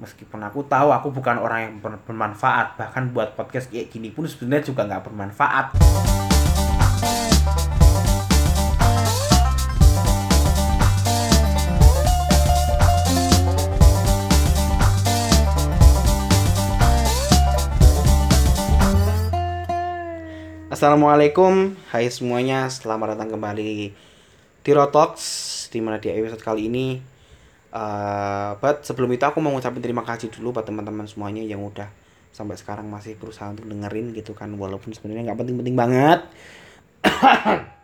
meskipun aku tahu aku bukan orang yang ber- bermanfaat bahkan buat podcast kayak gini pun sebenarnya juga nggak bermanfaat. Assalamualaikum, hai semuanya, selamat datang kembali di Rotox Di mana di episode kali ini uh, But sebelum itu aku mau ngucapin terima kasih dulu buat teman-teman semuanya yang udah sampai sekarang masih berusaha untuk dengerin gitu kan. Walaupun sebenarnya nggak penting-penting banget.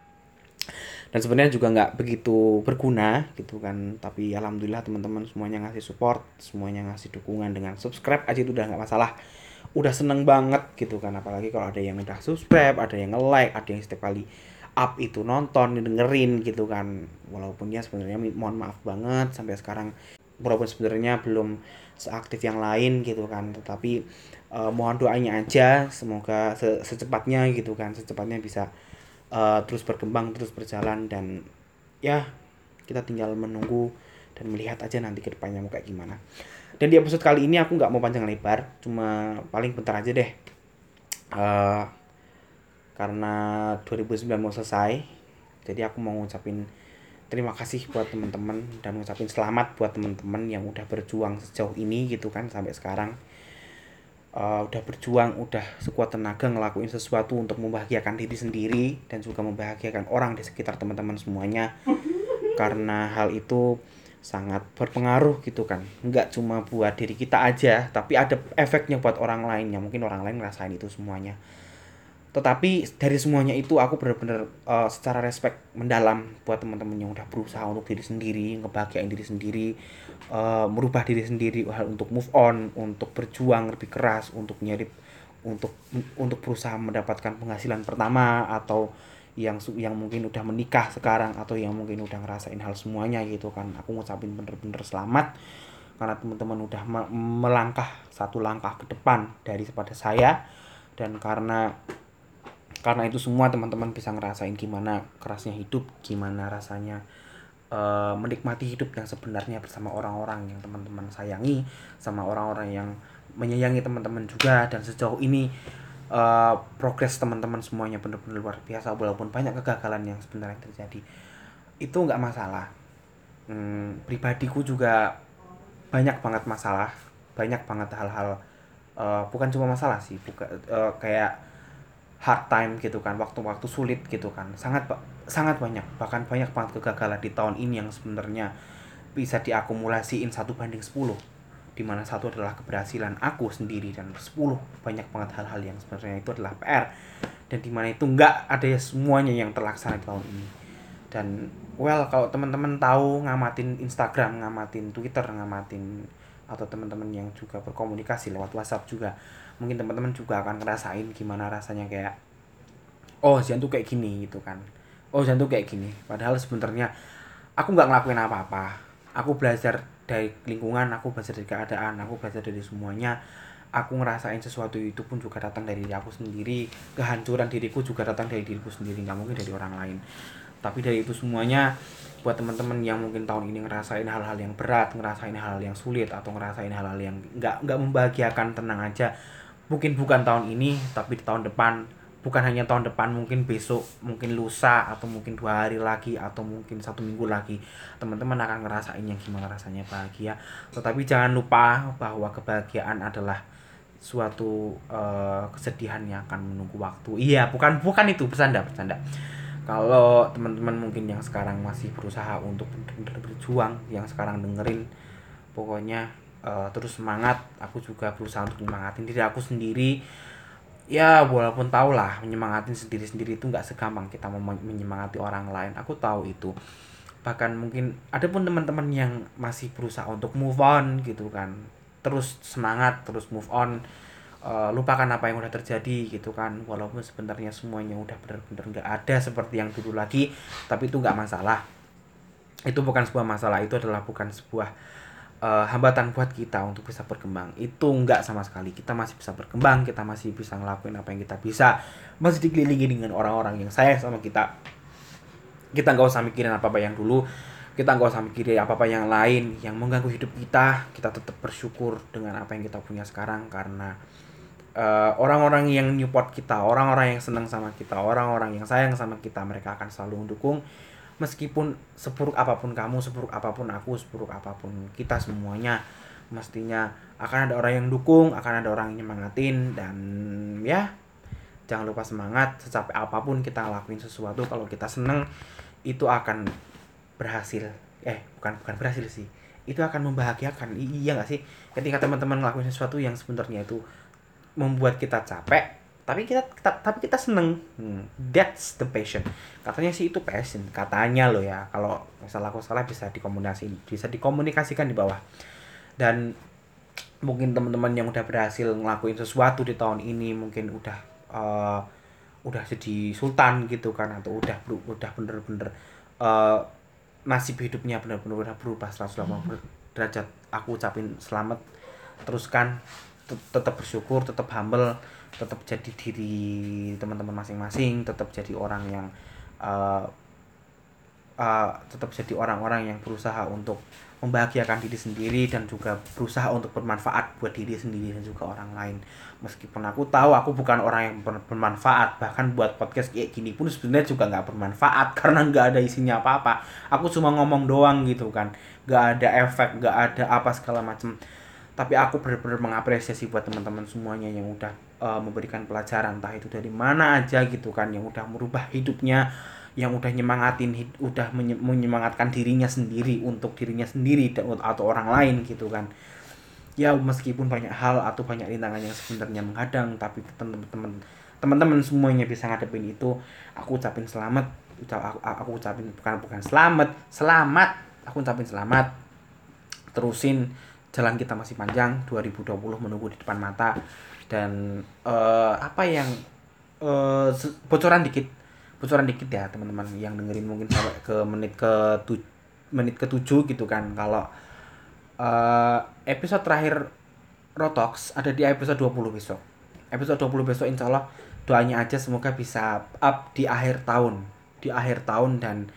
Dan sebenarnya juga nggak begitu berguna gitu kan. Tapi alhamdulillah teman-teman semuanya ngasih support Semuanya ngasih dukungan dengan subscribe aja itu udah nggak masalah. Udah seneng banget gitu kan. Apalagi kalau ada yang udah subscribe ada yang nge-like ada yang setiap kali up itu nonton dengerin gitu kan. Walaupun ya sebenarnya mohon maaf banget sampai sekarang walaupun sebenarnya belum seaktif yang lain gitu kan. Tetapi uh, mohon doanya aja semoga se secepatnya gitu kan secepatnya bisa uh, terus berkembang terus berjalan dan ya kita tinggal menunggu dan melihat aja nanti ke depannya mau kayak gimana. Dan di episode kali ini aku nggak mau panjang lebar cuma paling bentar aja deh. Uh, karena 2009 mau selesai jadi aku mau ngucapin terima kasih buat teman-teman dan ngucapin selamat buat teman-teman yang udah berjuang sejauh ini gitu kan sampai sekarang. Uh, udah berjuang udah sekuat tenaga ngelakuin sesuatu untuk membahagiakan diri sendiri dan juga membahagiakan orang di sekitar teman-teman semuanya. Karena hal itu sangat berpengaruh gitu kan. Nggak cuma buat diri kita aja tapi ada efeknya buat orang lain yang mungkin orang lain ngerasain itu semuanya tetapi dari semuanya itu aku benar-benar uh, secara respect mendalam buat teman-teman yang udah berusaha untuk diri sendiri ngebahagiain diri sendiri uh, merubah diri sendiri hal untuk move on untuk berjuang lebih keras untuk nyari untuk untuk berusaha mendapatkan penghasilan pertama atau yang yang mungkin udah menikah sekarang atau yang mungkin udah ngerasain hal semuanya gitu kan. Aku ngucapin bener-bener selamat karena teman-teman udah me melangkah satu langkah ke depan dari pada saya. Dan karena karena itu semua teman-teman bisa ngerasain gimana kerasnya hidup gimana rasanya uh, menikmati hidup yang sebenarnya bersama orang-orang yang teman-teman sayangi sama orang-orang yang menyayangi teman-teman juga. Dan sejauh ini uh, progres teman-teman semuanya benar-benar luar biasa walaupun banyak kegagalan yang sebenarnya terjadi. Itu nggak masalah. Hmm, pribadiku juga banyak banget masalah banyak banget hal-hal uh, bukan cuma masalah sih bukan uh, kayak hard time gitu kan waktu-waktu sulit gitu kan. Sangat sangat banyak bahkan banyak banget kegagalan di tahun ini yang sebenarnya bisa diakumulasiin satu banding 10 di mana satu adalah keberhasilan aku sendiri dan sepuluh banyak banget hal-hal yang sebenarnya itu adalah PR dan di mana itu nggak ada ya semuanya yang terlaksana di tahun ini. Dan well kalau teman-teman tahu ngamatin Instagram ngamatin Twitter ngamatin atau teman-teman yang juga berkomunikasi lewat WhatsApp juga. Mungkin teman-teman juga akan ngerasain gimana rasanya kayak oh Zian tuh kayak gini gitu kan. Oh Zian tuh kayak gini. Padahal sebenarnya aku nggak ngelakuin apa-apa. Aku belajar dari lingkungan aku belajar dari keadaan aku belajar dari semuanya. Aku ngerasain sesuatu itu pun juga datang dari aku sendiri. Kehancuran diriku juga datang dari diriku sendiri nggak mungkin dari orang lain tapi dari itu semuanya buat teman-teman yang mungkin tahun ini ngerasain hal-hal yang berat ngerasain hal-hal yang sulit atau ngerasain hal-hal yang nggak nggak membahagiakan tenang aja. Mungkin bukan tahun ini tapi di tahun depan. Bukan hanya tahun depan mungkin besok mungkin lusa atau mungkin dua hari lagi atau mungkin satu minggu lagi. Teman-teman akan ngerasain yang gimana rasanya bahagia. Tetapi jangan lupa bahwa kebahagiaan adalah suatu uh, kesedihan yang akan menunggu waktu. Iya bukan bukan itu bercanda bercanda kalau teman-teman mungkin yang sekarang masih berusaha untuk berjuang yang sekarang dengerin pokoknya uh, terus semangat. Aku juga berusaha untuk menyemangatin diri aku sendiri. Ya walaupun tau lah menyemangatin sendiri-sendiri itu nggak segampang kita mau menyemangati orang lain. Aku tahu itu. Bahkan mungkin ada pun teman-teman yang masih berusaha untuk move on gitu kan. Terus semangat terus move on uh, lupakan apa yang udah terjadi gitu kan. Walaupun sebenarnya semuanya udah benar-benar nggak ada seperti yang dulu lagi tapi itu nggak masalah. Itu bukan sebuah masalah itu adalah bukan sebuah uh, hambatan buat kita untuk bisa berkembang. Itu enggak sama sekali. Kita masih bisa berkembang kita masih bisa ngelakuin apa yang kita bisa. Masih dikelilingi dengan orang-orang yang sayang sama kita. Kita nggak usah mikirin apa apa yang dulu. Kita nggak usah mikirin apa apa yang lain yang mengganggu hidup kita. Kita tetap bersyukur dengan apa yang kita punya sekarang karena eh, orang-orang yang nyupport kita orang-orang yang senang sama kita orang-orang yang sayang sama kita mereka akan selalu mendukung. Meskipun seburuk apa pun kamu seburuk apa pun aku seburuk apa pun kita semuanya mestinya akan ada orang yang dukung akan ada orang yang nyemangatin dan ya jangan lupa semangat. Secapek apa pun kita lakuin sesuatu kalau kita seneng itu akan berhasil. Eh bukan bukan berhasil sih. Itu akan membahagiakan. Iya gak sih? Ketika teman-teman ngelakuin sesuatu yang sebenarnya itu membuat kita capek tapi kita, kita tapi kita seneng. Hmm, that's the passion. Katanya sih itu passion katanya loh ya. Kalau misalnya aku salah bisa dikomunikasi bisa dikomunikasikan di bawah. Dan mungkin teman-teman yang udah berhasil ngelakuin sesuatu di tahun ini mungkin udah uh, udah jadi sultan gitu kan atau udah udah bener-bener uh, nasib hidupnya benar-benar berubah 180 hmm. derajat. Aku ucapin selamat. Teruskan tetap bersyukur tetap humble tetap jadi diri teman-teman masing-masing tetap jadi orang yang uh, uh, tetap jadi orang-orang yang berusaha untuk membahagiakan diri sendiri dan juga berusaha untuk bermanfaat buat diri sendiri dan juga orang lain. Meskipun aku tahu aku bukan orang yang bermanfaat bahkan buat podcast kayak gini pun sebenarnya juga nggak bermanfaat karena nggak ada isinya apa-apa. Aku cuma ngomong doang gitu kan. Nggak ada efek nggak ada apa segala macem tapi aku benar-benar mengapresiasi buat teman-teman semuanya yang udah uh, memberikan pelajaran entah itu dari mana aja gitu kan yang udah merubah hidupnya yang udah nyemangatin udah menyemangatkan dirinya sendiri untuk dirinya sendiri atau orang lain gitu kan. Ya meskipun banyak hal atau banyak rintangan yang sebenarnya menghadang tapi teman-teman teman-teman semuanya bisa ngadepin itu. Aku ucapin selamat ucap aku, aku ucapin bukan bukan selamat selamat aku ucapin selamat. Terusin jalan kita masih panjang 2020 menunggu di depan mata. Dan uh, apa yang uh, bocoran dikit bocoran dikit ya teman-teman yang dengerin mungkin sampai ke menit ke tu, menit ke tujuh gitu kan. Kalau uh, episode terakhir Rotox ada di episode 20 besok. Episode 20 besok insya Allah doanya aja semoga bisa up di akhir tahun. Di akhir tahun dan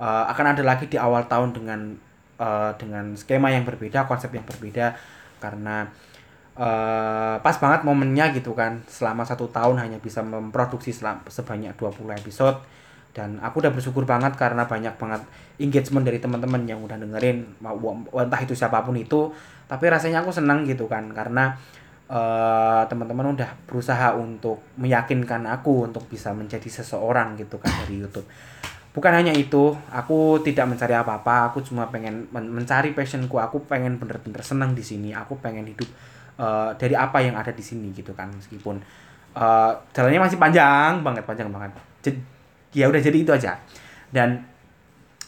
uh, akan ada lagi di awal tahun dengan uh, dengan skema yang berbeda konsep yang berbeda. Karena uh, pas banget momennya gitu kan. Selama satu tahun hanya bisa memproduksi sebanyak 20 episode. Dan aku udah bersyukur banget karena banyak banget engagement dari teman-teman yang udah dengerin entah itu siapa pun itu. Tapi rasanya aku senang gitu kan. Karena uh, teman-teman udah berusaha untuk meyakinkan aku untuk bisa menjadi seseorang gitu kan dari YouTube bukan hanya itu aku tidak mencari apa-apa aku cuma pengen men mencari passionku. Aku pengen bener-bener senang di sini aku pengen hidup uh, dari apa yang ada di sini gitu kan meskipun uh, jalannya masih panjang banget panjang banget. Jadi, ya udah jadi itu aja. Dan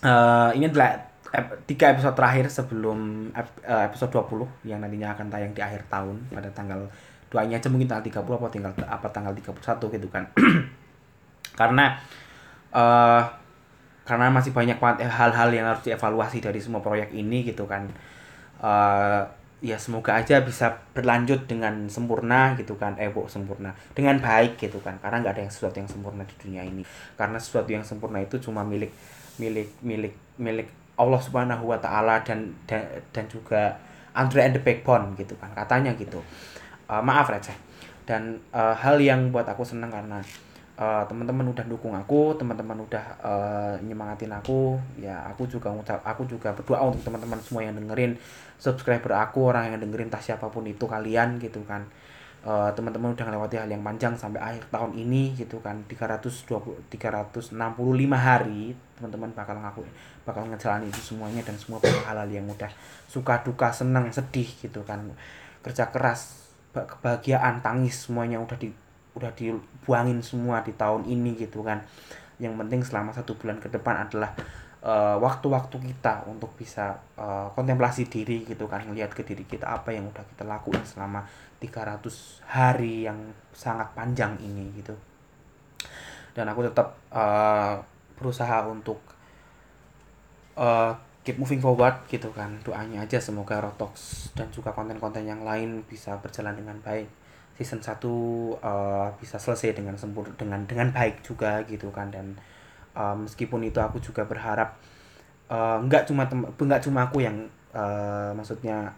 uh, ini adalah tiga episode terakhir sebelum episode 20 yang nantinya akan tayang di akhir tahun pada tanggal doanya aja mungkin tanggal 30 apa tinggal apa tanggal 31 gitu kan. Karena uh, karena masih banyak hal-hal yang harus dievaluasi dari semua proyek ini gitu kan. Uh, ya semoga aja bisa berlanjut dengan sempurna gitu kan. Eh bu sempurna? Dengan baik gitu kan. Karena nggak ada yang sesuatu yang sempurna di dunia ini. Karena sesuatu yang sempurna itu cuma milik milik milik milik Allah Subhanahu Wa Taala dan, dan dan juga Andre and the Backbone gitu kan. Katanya gitu. Uh, maaf receh. Dan uh, hal yang buat aku senang karena uh, teman-teman udah dukung aku teman-teman udah uh, nyemangatin aku ya aku juga ngucap aku juga berdoa untuk teman-teman semua yang dengerin subscriber aku orang yang dengerin entah siapa pun itu kalian gitu kan. Uh, teman-teman udah ngelewati hal yang panjang sampai akhir tahun ini gitu kan. 320 365 hari teman-teman bakal ngaku bakal ngejalanin itu semuanya dan semua hal-hal yang udah suka duka senang sedih gitu kan. Kerja keras kebahagiaan tangis semuanya udah di udah dibuangin semua di tahun ini gitu kan. Yang penting selama satu bulan ke depan adalah uh, waktu-waktu kita untuk bisa uh, kontemplasi diri gitu kan ngelihat ke diri kita apa yang udah kita lakuin selama 300 hari yang sangat panjang ini gitu. Dan aku tetap uh, berusaha untuk uh, keep moving forward gitu kan. Doanya aja semoga Rotox dan juga konten-konten yang lain bisa berjalan dengan baik season 1 uh, bisa selesai dengan sempur dengan dengan baik juga gitu kan. Dan uh, meskipun itu aku juga berharap uh, cuma nggak cuma aku yang uh, maksudnya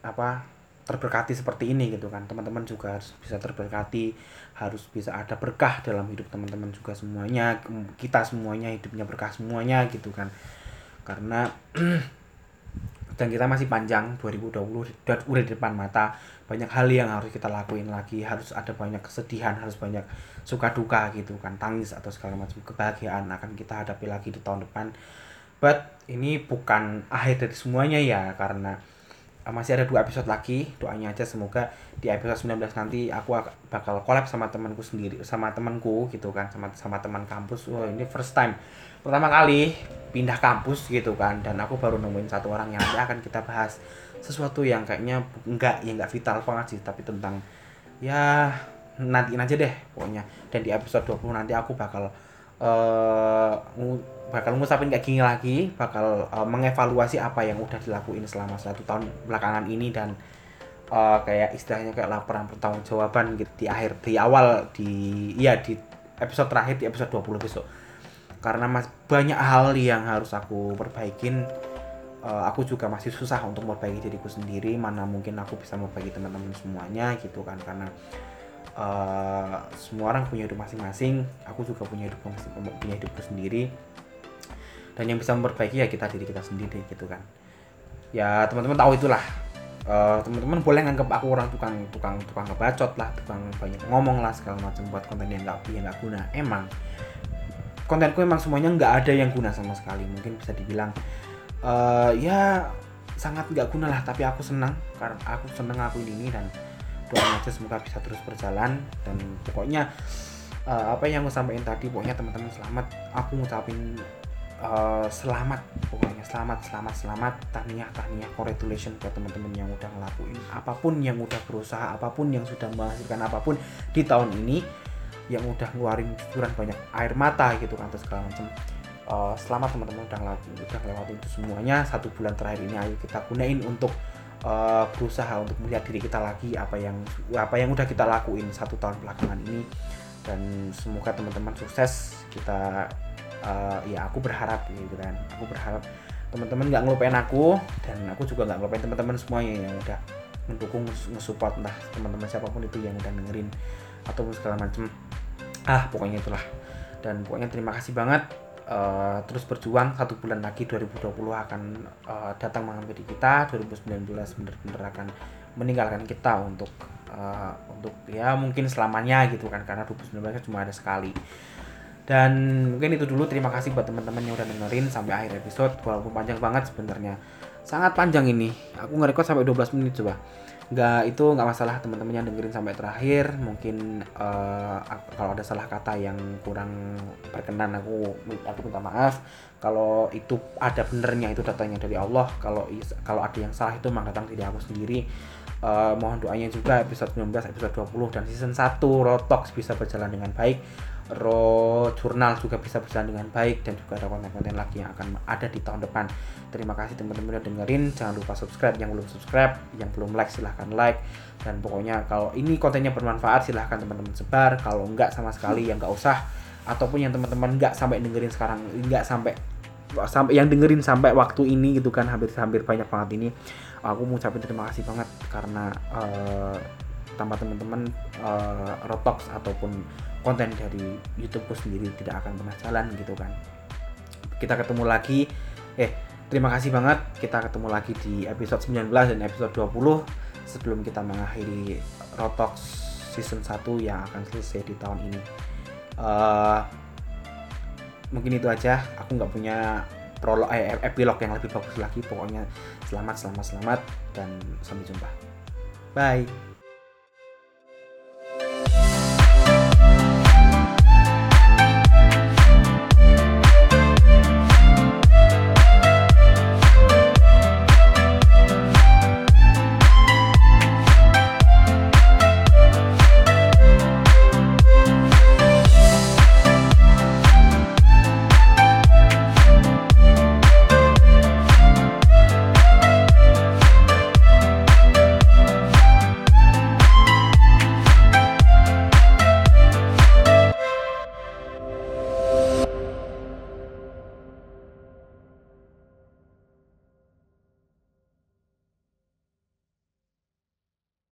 apa terberkati seperti ini gitu kan. Teman-teman juga harus bisa terberkati harus bisa ada berkah dalam hidup teman-teman juga semuanya. Kita semuanya hidupnya berkah semuanya gitu kan. Karena dan kita masih panjang 2020 dan udah di depan mata. Banyak hal yang harus kita lakuin lagi. Harus ada banyak kesedihan harus banyak suka duka gitu kan. Tangis atau segala macam. Kebahagiaan akan kita hadapi lagi di tahun depan. But ini bukan akhir dari semuanya ya. Karena Eh, masih ada dua episode lagi. Doanya aja semoga di episode 19 nanti aku bakal collab sama temanku sendiri sama temanku gitu kan. Sama sama teman kampus. Wah ini first time pertama kali pindah kampus gitu kan dan aku baru nemuin satu orang yang nanti akan kita bahas sesuatu yang kayaknya enggak ya enggak vital banget sih tapi tentang ya nanti aja deh pokoknya. Dan di episode 20 nanti aku bakal uh, bakal ngusapin kayak gini lagi bakal uh, mengevaluasi apa yang udah dilakuin selama satu tahun belakangan ini dan uh, kayak istilahnya kayak laporan pertanggungjawaban gitu di akhir di awal di ya di episode terakhir di episode 20 besok karena mas banyak hal yang harus aku perbaikin. Uh, aku juga masih susah untuk memperbaiki diriku sendiri. Mana mungkin aku bisa memperbaiki teman-teman semuanya gitu kan. Karena uh, semua orang punya hidup masing-masing. Aku juga punya hidup punya hidupku sendiri. Dan yang bisa memperbaiki ya kita diri kita sendiri gitu kan. Ya teman-teman tahu itulah. Uh, teman-teman boleh nganggap aku orang tukang tukang tukang ngebacot lah tukang banyak ngomong lah segala macam buat konten yang nggak yang nggak guna. Emang kontenku emang semuanya nggak ada yang guna sama sekali mungkin bisa dibilang. Uh, ya sangat nggak guna lah tapi aku senang karena aku senang aku ini dan doain aja semoga bisa terus berjalan dan pokoknya uh, apa yang aku sampaikan tadi pokoknya teman-teman selamat aku ngucapin uh, selamat pokoknya selamat selamat selamat tahniah tahniah congratulations buat teman-teman yang udah ngelakuin apa pun yang udah berusaha apa pun yang sudah menghasilkan apa pun di tahun ini yang udah ngeluarin cucuran banyak air mata gitu kan terus segala macam. Uh, selamat teman-teman udah ngelakuin udah ngelewatin itu semuanya. Satu bulan terakhir ini ayo kita gunain untuk uh, berusaha untuk melihat diri kita lagi apa yang apa yang udah kita lakuin satu tahun belakangan ini. Dan semoga teman-teman sukses. Kita uh, ya aku berharap gitu kan. Aku berharap teman-teman nggak ngelupain aku dan aku juga nggak ngelupain teman-teman semuanya yang udah mendukung nge-support entah teman-teman siapa pun itu yang udah dengerin ataupun segala macem ah pokoknya itulah. Dan pokoknya terima kasih banget. Uh, terus berjuang satu bulan lagi 2020 akan uh, datang menghampiri kita 2019 benar-benar akan meninggalkan kita untuk uh, untuk ya mungkin selamanya gitu kan karena 2019 cuma ada sekali. Dan mungkin itu dulu. Terima kasih buat teman-teman yang udah dengerin sampai akhir episode. Walaupun panjang banget sebenarnya. Sangat panjang ini. Aku nge-record sampai 12 menit coba nggak itu nggak masalah teman-teman yang dengerin sampai terakhir. Mungkin uh, kalau ada salah kata yang kurang berkenan aku aku minta maaf. Kalau itu ada benernya itu datanya dari Allah. Kalau kalau ada yang salah itu memang datang dari aku sendiri. Uh, mohon doanya juga episode 19 episode 20 dan season 1 Rotox bisa berjalan dengan baik Ro jurnal juga bisa berjalan dengan baik dan juga ada konten-konten lagi yang akan ada di tahun depan. Terima kasih teman-teman udah dengerin. Jangan lupa subscribe yang belum subscribe, yang belum like silahkan like. Dan pokoknya kalau ini kontennya bermanfaat silahkan teman-teman sebar. Kalau enggak sama sekali yang enggak usah. Ataupun yang teman-teman enggak sampai dengerin sekarang, enggak sampai sampai yang dengerin sampai waktu ini gitu kan hampir hampir banyak banget ini aku mau ucapin terima kasih banget karena uh, tanpa teman-teman uh, Rotox ataupun konten dari YouTubeku sendiri tidak akan pernah jalan gitu kan. Kita ketemu lagi. Eh terima kasih banget. Kita ketemu lagi di episode 19 dan episode 20 sebelum kita mengakhiri Rotox season 1 yang akan selesai di tahun ini. Uh, mungkin itu aja. Aku nggak punya prolog eh, epilog yang lebih bagus lagi. Pokoknya selamat selamat selamat dan sampai jumpa. Bye